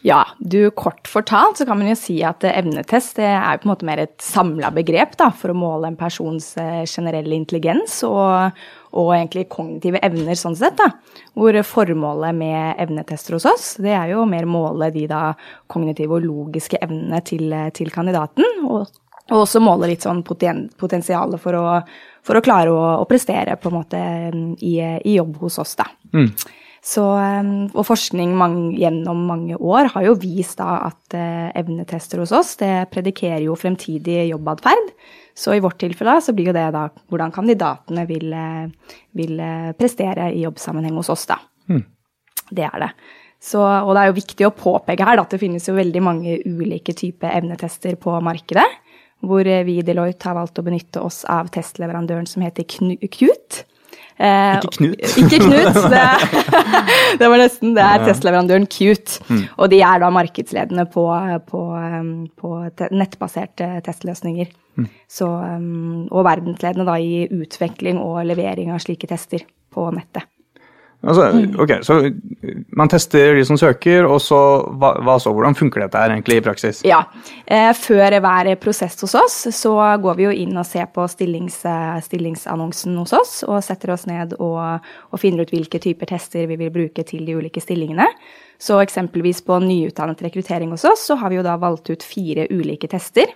Ja, du kort fortalt så kan man jo si at evnetest det er på en måte mer et samla begrep da, for å måle en persons generelle intelligens og, og, egentlig kognitive evner sånn sett. da. Hvor formålet med evnetester hos oss det er jo mer måle de da kognitive og logiske evnene til, til kandidaten. og og også måle litt sånn poten, potensialet for å, for å klare å, å, prestere på en måte i, i jobb hos oss, da. Mm. Så, og forskning mange, gjennom mange år har jo vist da at eh, evnetester hos oss det predikerer jo fremtidig jobbatferd. Så i vårt tilfelle så blir jo det da hvordan kandidatene vil, eh, vil eh, prestere i jobbsammenheng hos oss, da. Mm. Det er det. Så, og det er jo viktig å påpeke her da, at det finnes jo veldig mange ulike typer evnetester på markedet hvor vi i Deloitte har valgt å benytte oss av testleverandøren som heter Qt. Eh, ikke Knut. Ikke Knut, det, det, var nesten. Det er testleverandøren Qt. Mm. Og de er da markedsledende på, på, um, på te nettbaserte testløsninger. Mm. Så, og verdensledende da i utvikling og levering av slike tester på nettet. Altså, ok, Så man tester de som søker, og så hva, hva så? Hvordan funker dette her egentlig i praksis? Ja, eh, Før hver prosess hos oss så går vi jo inn og ser på stillings, stillingsannonsen hos oss, og setter oss ned og, og, finner ut hvilke typer tester vi vil bruke til de ulike stillingene. Så eksempelvis på nyutdannet rekruttering hos oss, så har vi jo da valgt ut fire ulike tester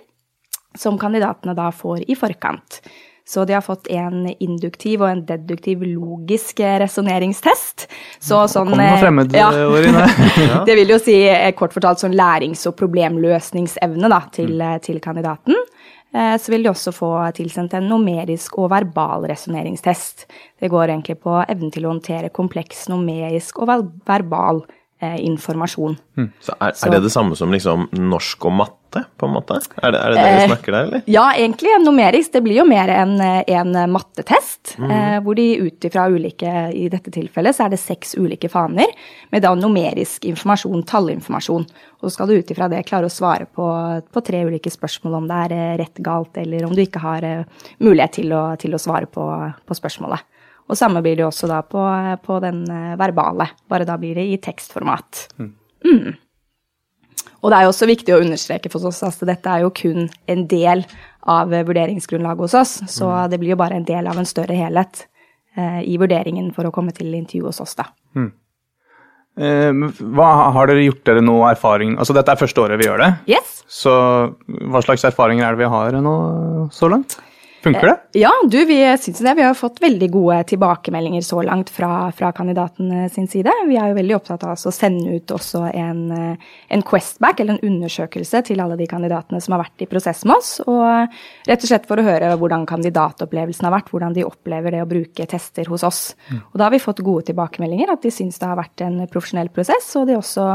som kandidatene da får i forkant. Så de har fått en induktiv og en deduktiv logisk resonneringstest. Så sånn Kom noe eh, fremmedord ja. ja. Det vil jo si eh, kort fortalt sånn lærings- og problemløsningsevne da, til, mm. Eh, til kandidaten. Så vil de også få tilsendt en numerisk og verbal resonneringstest. Det går egentlig på evnen til å håndtere kompleks numerisk og verbal informasjon. Hmm. Så, er, er, det det samme som liksom norsk og matte? på en måte? Er det er det, det vi eh, snakker der, eller? Ja, egentlig. Numerisk. Det blir jo mer en, en mattetest. Mm. Eh, hvor de ut ifra ulike I dette tilfellet så er det seks ulike faner med da numerisk informasjon, tallinformasjon. Og så skal du ut ifra det klare å svare på, på, tre ulike spørsmål om det er eh, rett, galt, eller om du ikke har mulighet til å, til å svare på, på, spørsmålet. Og samme blir det også da på, på den verbale, bare da blir det i tekstformat. Mm. Mm. Og det er jo også viktig å understreke for oss at dette er jo kun en del av vurderingsgrunnlaget hos oss. Så mm. det blir jo bare en del av en større helhet eh, i vurderingen for å komme til intervju hos oss, da. Mm. Eh, hva Har dere gjort dere noe erfaring Altså dette er første året vi gjør det. Yes. Så hva slags erfaringer er det vi har nå så langt? Funker det? Eh, ja, du, vi syns det. Vi har fått veldig gode tilbakemeldinger så langt fra, fra kandidaten sin side. Vi er jo veldig opptatt av å sende ut også en, eh, en Questback, eller en undersøkelse, til alle de kandidatene som har vært i prosess med oss. Og rett og slett for å høre hvordan kandidatopplevelsen har vært, hvordan de opplever det å bruke tester hos oss. Mm. Og da har vi fått gode tilbakemeldinger, at de syns det har vært en profesjonell prosess, og de også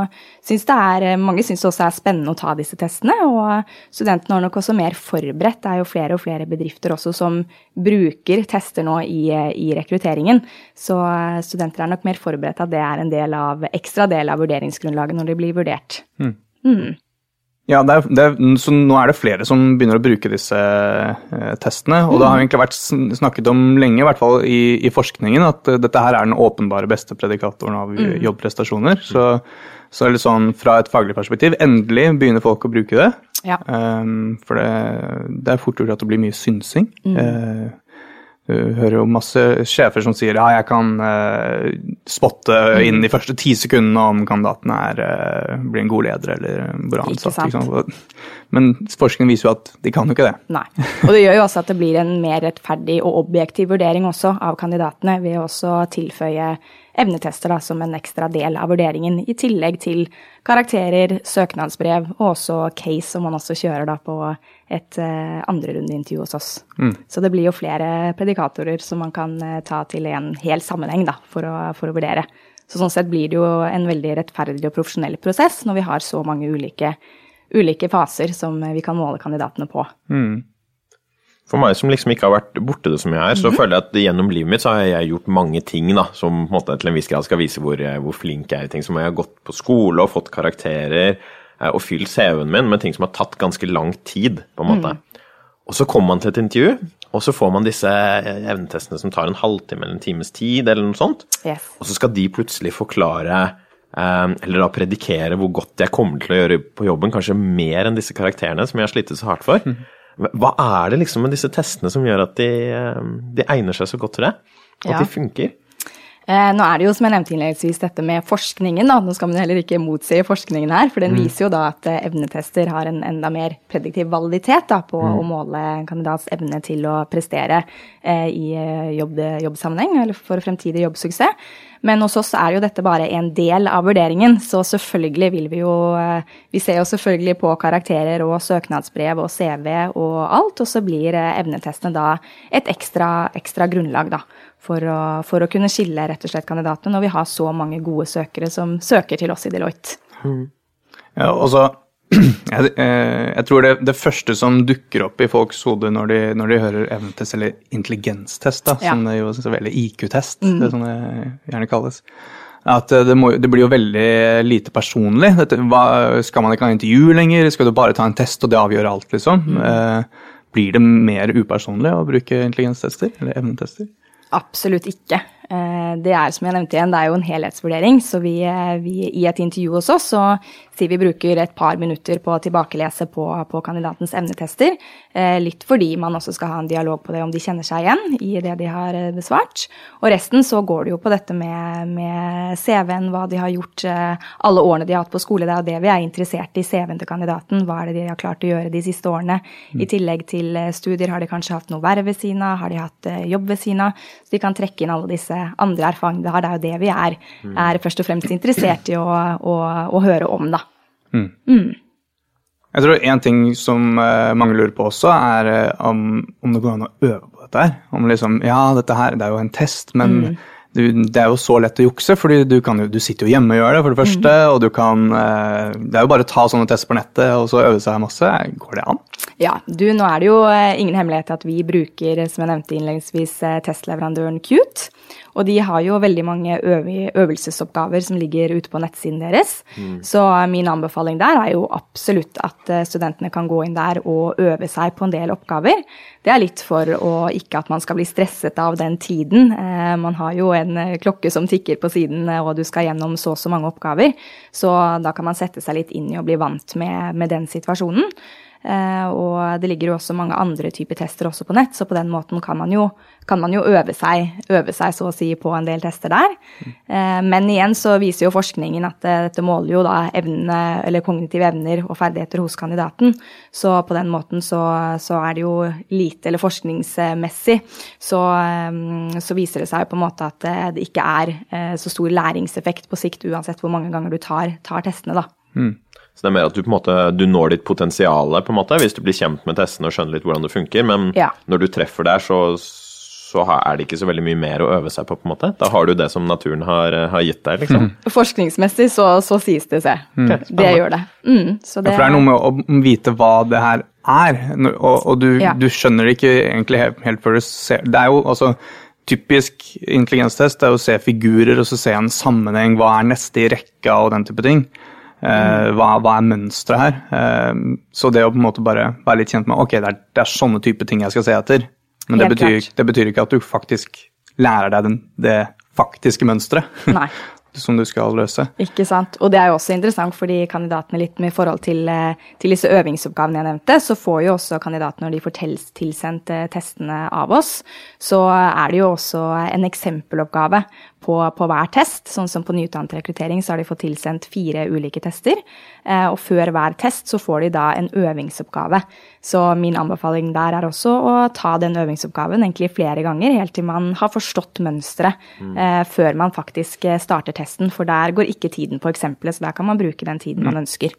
syns det er Mange syns det også er spennende å ta disse testene, og studentene har nok også mer forberedt. Det er jo flere og flere bedrifter også som bruker tester nå i, i, rekrutteringen. Så eh, studenter er nok mer forberedt at det er en del av, ekstra del av vurderingsgrunnlaget når de blir vurdert. Mm. Mm. Ja, det er, det er, så nå er det flere som begynner å bruke disse eh, testene. Og mm. det har egentlig vært snakket om lenge, i hvert fall i, i forskningen, at uh, dette her er den åpenbare beste predikatoren av mm. jobbprestasjoner. Så, så er det sånn fra et faglig perspektiv, endelig begynner folk å bruke det. Ja. Um, for det, det, er fort gjort at det blir mye synsing. Mm. Uh, du hører jo masse sjefer som sier ja, jeg kan uh, spotte mm. inn de første ti sekundene om kandidaten er, uh, blir en god leder eller bra ansatt. Liksom. Men forskningen viser jo at de kan jo ikke det. Nei, og det gjør jo også at det blir en mer rettferdig og objektiv vurdering også av kandidatene ved å også tilføye evnetester da, som en ekstra del av vurderingen, i tillegg til karakterer, søknadsbrev og også case, som man også kjører da på et uh, andrerundeintervju hos oss. Mm. Så det blir jo flere predikatorer som man kan uh, ta til en hel sammenheng da, for å, for å vurdere. Så sånn sett blir det jo en veldig rettferdig og profesjonell prosess når vi har så mange ulike, ulike faser som vi kan måle kandidatene på. Mm. For meg som liksom ikke har vært borte det så mye her, så mm. føler jeg at gjennom livet mitt så har jeg gjort mange ting da, som på en måte til en viss grad skal vise hvor, hvor flink jeg er i ting. Som jeg har gått på skole og fått karakterer eh, og fylt CV-en min med ting som har tatt ganske lang tid, på en måte. Mm. Og så kommer man til et intervju, og så får man disse evnetestene som tar en halvtime eller en times tid, eller noe sånt. Yes. Og så skal de plutselig forklare eller da predikere hvor godt jeg kommer til å gjøre på jobben, kanskje mer enn disse karakterene som jeg har slitt så hardt for. Hva er det liksom med disse testene som gjør at de, de egner seg så godt til det? At ja. de funker? Eh, nå er det jo som jeg nevnte innledningsvis dette med forskningen. da, Nå skal man heller ikke motsi forskningen her, for den mm. viser jo da at eh, evnetester har en enda mer prediktiv validitet da, på mm. å måle en kandidats evne til å prestere eh, i eh, jobb, jobbsammenheng eller for fremtidig jobbsuksess. Men hos oss er jo dette bare en del av vurderingen, så selvfølgelig vil vi jo Vi ser jo selvfølgelig på karakterer og søknadsbrev og CV og alt, og så blir evnetestene da et ekstra, ekstra grunnlag, da for å, for å, kunne skille rett og slett kandidatene når vi har så mange gode søkere som søker til oss i Deloitte. Mm. Ja, og så jeg, eh, jeg, tror det, det, første som dukker opp i folks hode når de, når de hører evnetest, eller intelligenstest, da, ja. som det jo eller IQ-test, mm. det som det gjerne kalles, at det, må, det, blir jo veldig lite personlig. Dette, hva, skal man ikke ha intervju lenger? Skal du bare ta en test, og det avgjør alt, liksom? Mm. Eh, blir det mer upersonlig å bruke intelligenstester, eller evnetester? Absolutt ikke. Eh, det er som jeg nevnte igjen, det er jo en helhetsvurdering. Så vi, eh, vi, i et intervju hos oss så sier vi bruker et par minutter på å tilbakelese på, på kandidatens evnetester. Eh, litt fordi man også skal ha en dialog på det om de kjenner seg igjen i det de har besvart. Og resten så går det jo på dette med, med CV-en, hva de har gjort alle årene de har hatt på skole. Det er jo det vi er interessert i, CV-en til kandidaten. Hva er det de har klart å gjøre de siste årene? Mm. I tillegg til studier, har de kanskje hatt noe verv ved siden av? Har de hatt jobb ved siden av? Så de kan trekke inn alle disse disse andre erfaringene de har. Det er jo det vi er, mm. er først og fremst interessert i å, å, å høre om, da. Mm. Mm. Jeg tror en ting som uh, mange lurer på også, er uh, om, om, det går an å øve på dette her. Om liksom Ja, dette her, det er jo en test, men mm. du, det er jo så lett å jukse, fordi du, jo, du, sitter jo hjemme og gjør det, for det første. Mm. Og du kan uh, Det er jo bare å ta sånne tester på nettet og så øve seg masse. Går det an? Ja, du, nå er det jo ingen hemmelighet at vi bruker, som jeg nevnte innledningsvis, testleverandøren Qt. Og de har jo veldig mange øvelsesoppgaver som ligger ute på nettsiden deres. Mm. Så min anbefaling der er jo absolutt at eh, studentene kan gå inn der og øve seg på en del oppgaver. Det er litt for å ikke at man skal bli stresset av den tiden. Eh, man har jo en eh, klokke som tikker på siden, og du skal gjennom så og så mange oppgaver. Så da kan man sette seg litt inn i å bli vant med, med den situasjonen. Og det ligger jo også mange andre typer tester også på nett, så på den måten kan man jo, kan man jo øve, seg, øve, seg, så å si på en del tester der. Eh, men igjen så viser jo forskningen at eh, dette måler jo da evne, eller kognitive evner og ferdigheter hos kandidaten. Så på den måten så, så er det jo lite, eller forskningsmessig, så, så, viser det seg på en måte at det ikke er så stor læringseffekt på sikt uansett hvor mange ganger du tar, tar testene, da. Mm. Så det er mer at du på en måte, du når ditt potensial hvis du blir kjent med testene og skjønner litt hvordan det funker. Men ja. når du treffer der, så, så, er det ikke så veldig mye mer å øve seg på. på en måte. Da har du det som naturen har, har gitt deg. liksom. Mm. Forskningsmessig så, så, sies det seg. Mm. Det gjør det. Mm, det. Ja, for det er noe med å vite hva det her er, og, og du, ja. du, skjønner det ikke egentlig helt, helt før du ser Det er jo altså typisk intelligenstest det er å se figurer og så se en sammenheng. Hva er neste i rekka og den type ting. Uh, hva, hva, er mønsteret her? Uh, så det å på en måte bare være litt kjent med ok, det er, det er sånne type ting jeg skal se etter. Men det betyr, det betyr, ikke at du faktisk lærer deg den, det faktiske mønsteret. som du skal løse. Ikke sant. Og det er jo også interessant fordi kandidatene litt med forhold til, eh, til disse øvingsoppgavene jeg nevnte, så får jo også kandidatene når de får tilsendt testene av oss, så er det jo også en eksempeloppgave på, på, hver test. Sånn som på nyutdannet rekruttering så har de fått tilsendt fire ulike tester. Eh, og før hver test så får de da en øvingsoppgave. Så min anbefaling der er også å ta den øvingsoppgaven egentlig flere ganger, helt til man har forstått mønsteret mm. eh, før man faktisk eh, starter testen. For der går ikke tiden på eksempelet, så der kan man bruke den tiden mm. man ønsker.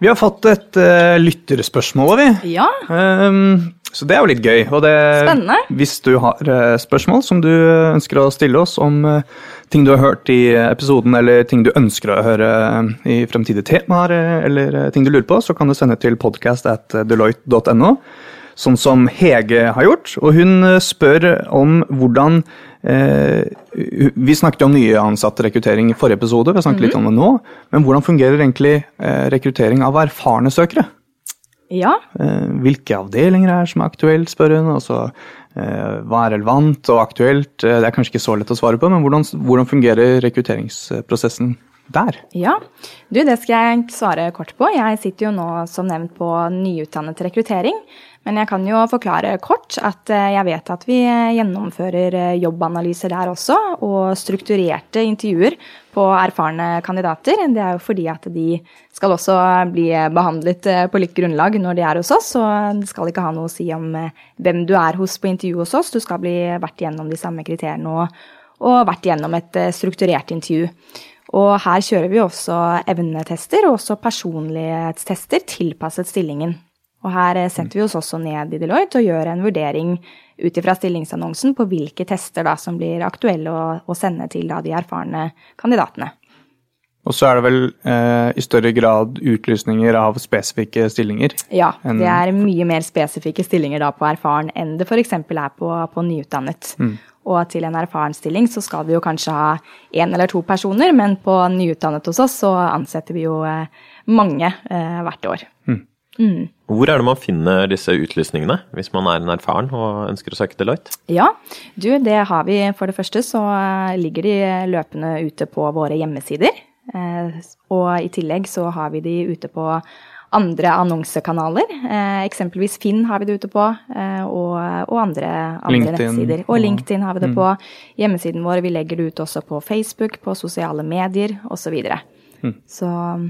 Vi har fått et uh, lytterspørsmål, vi. Ja. Um, så det er jo litt gøy. Og det, Spennende. Hvis du har uh, spørsmål som du ønsker å stille oss om uh, ting du har hørt i episoden, eller ting du ønsker å høre i fremtidige temaer, eller ting du lurer på, så kan du sende til podcast at deloitte.no sånn som Hege har gjort. Og hun eh, spør om hvordan eh, Vi snakket om nye ansatte rekruttering i forrige episode, vi har snakket mm -hmm. litt om det nå. Men hvordan fungerer egentlig eh, rekruttering av erfarne søkere? Ja. Eh, hvilke avdelinger er som er aktuelt, spør hun. Altså, så hva er relevant og aktuelt? Det er kanskje ikke så lett å svare på, men hvordan, hvordan fungerer rekrutteringsprosessen der? Ja, du, det skal jeg svare kort på. Jeg sitter jo nå som nevnt på nyutdannet rekruttering. Men jeg kan jo forklare kort at eh, jeg vet at vi gjennomfører eh, jobbanalyser der også, og strukturerte intervjuer på erfarne kandidater. Det er jo fordi at de skal også bli behandlet eh, på likt grunnlag når de er hos oss, og det skal ikke ha noe å si om hvem du er hos på intervju hos oss. Du skal bli vært gjennom de samme kriteriene og, og vært gjennom et strukturert intervju. Og her kjører vi også evnetester og også personlighetstester tilpasset stillingen. Og her eh, setter vi oss også ned i Deloitte og gjør en vurdering ut ifra stillingsannonsen på hvilke tester da som blir aktuelle å, å sende til da de erfarne kandidatene. Og så er det vel eh, i større grad utlysninger av spesifikke stillinger? Ja, det er mye mer spesifikke stillinger da på erfaren enn det f.eks. er på, på nyutdannet. Mm. Og til en erfaren stilling så skal vi jo kanskje ha én eller to personer, men på nyutdannet hos oss så ansetter vi jo eh, mange eh, hvert år. Mm. Mm. Hvor er det man finner disse utlysningene, hvis man er en erfaren og ønsker å søke Deloitte? Ja, du, det har vi. For det første så eh, ligger de løpende ute på våre hjemmesider. Og i tillegg så har vi de ute på andre annonsekanaler. Eh, eksempelvis Finn har vi det ute på, eh, og, og, andre, andre nettsider. Og LinkedIn har vi det mm. på. Hjemmesiden vår, vi legger det ut også på Facebook, på sosiale medier osv. Så, mm. så mm.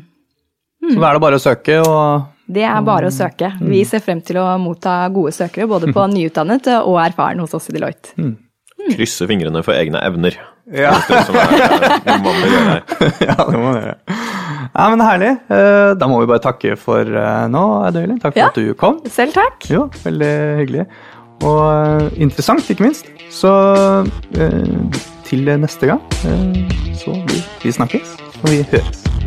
Så da er det bare å søke og Det er bare å søke. Vi ser frem til å motta gode søkere både på nyutdannet og erfaren hos oss i Deloitte. Mm. Krysse fingrene for egne evner. Ja. Det som er, det man må gjøre ja, det må man gjøre. Ja, men Herlig. Eh, da må vi bare takke for eh, nå, Adelie. Takk for ja, at du kom. Selv takk. Jo, Veldig hyggelig. Og eh, interessant, ikke minst. Så til neste gang så vi, vi snakkes, og vi høres.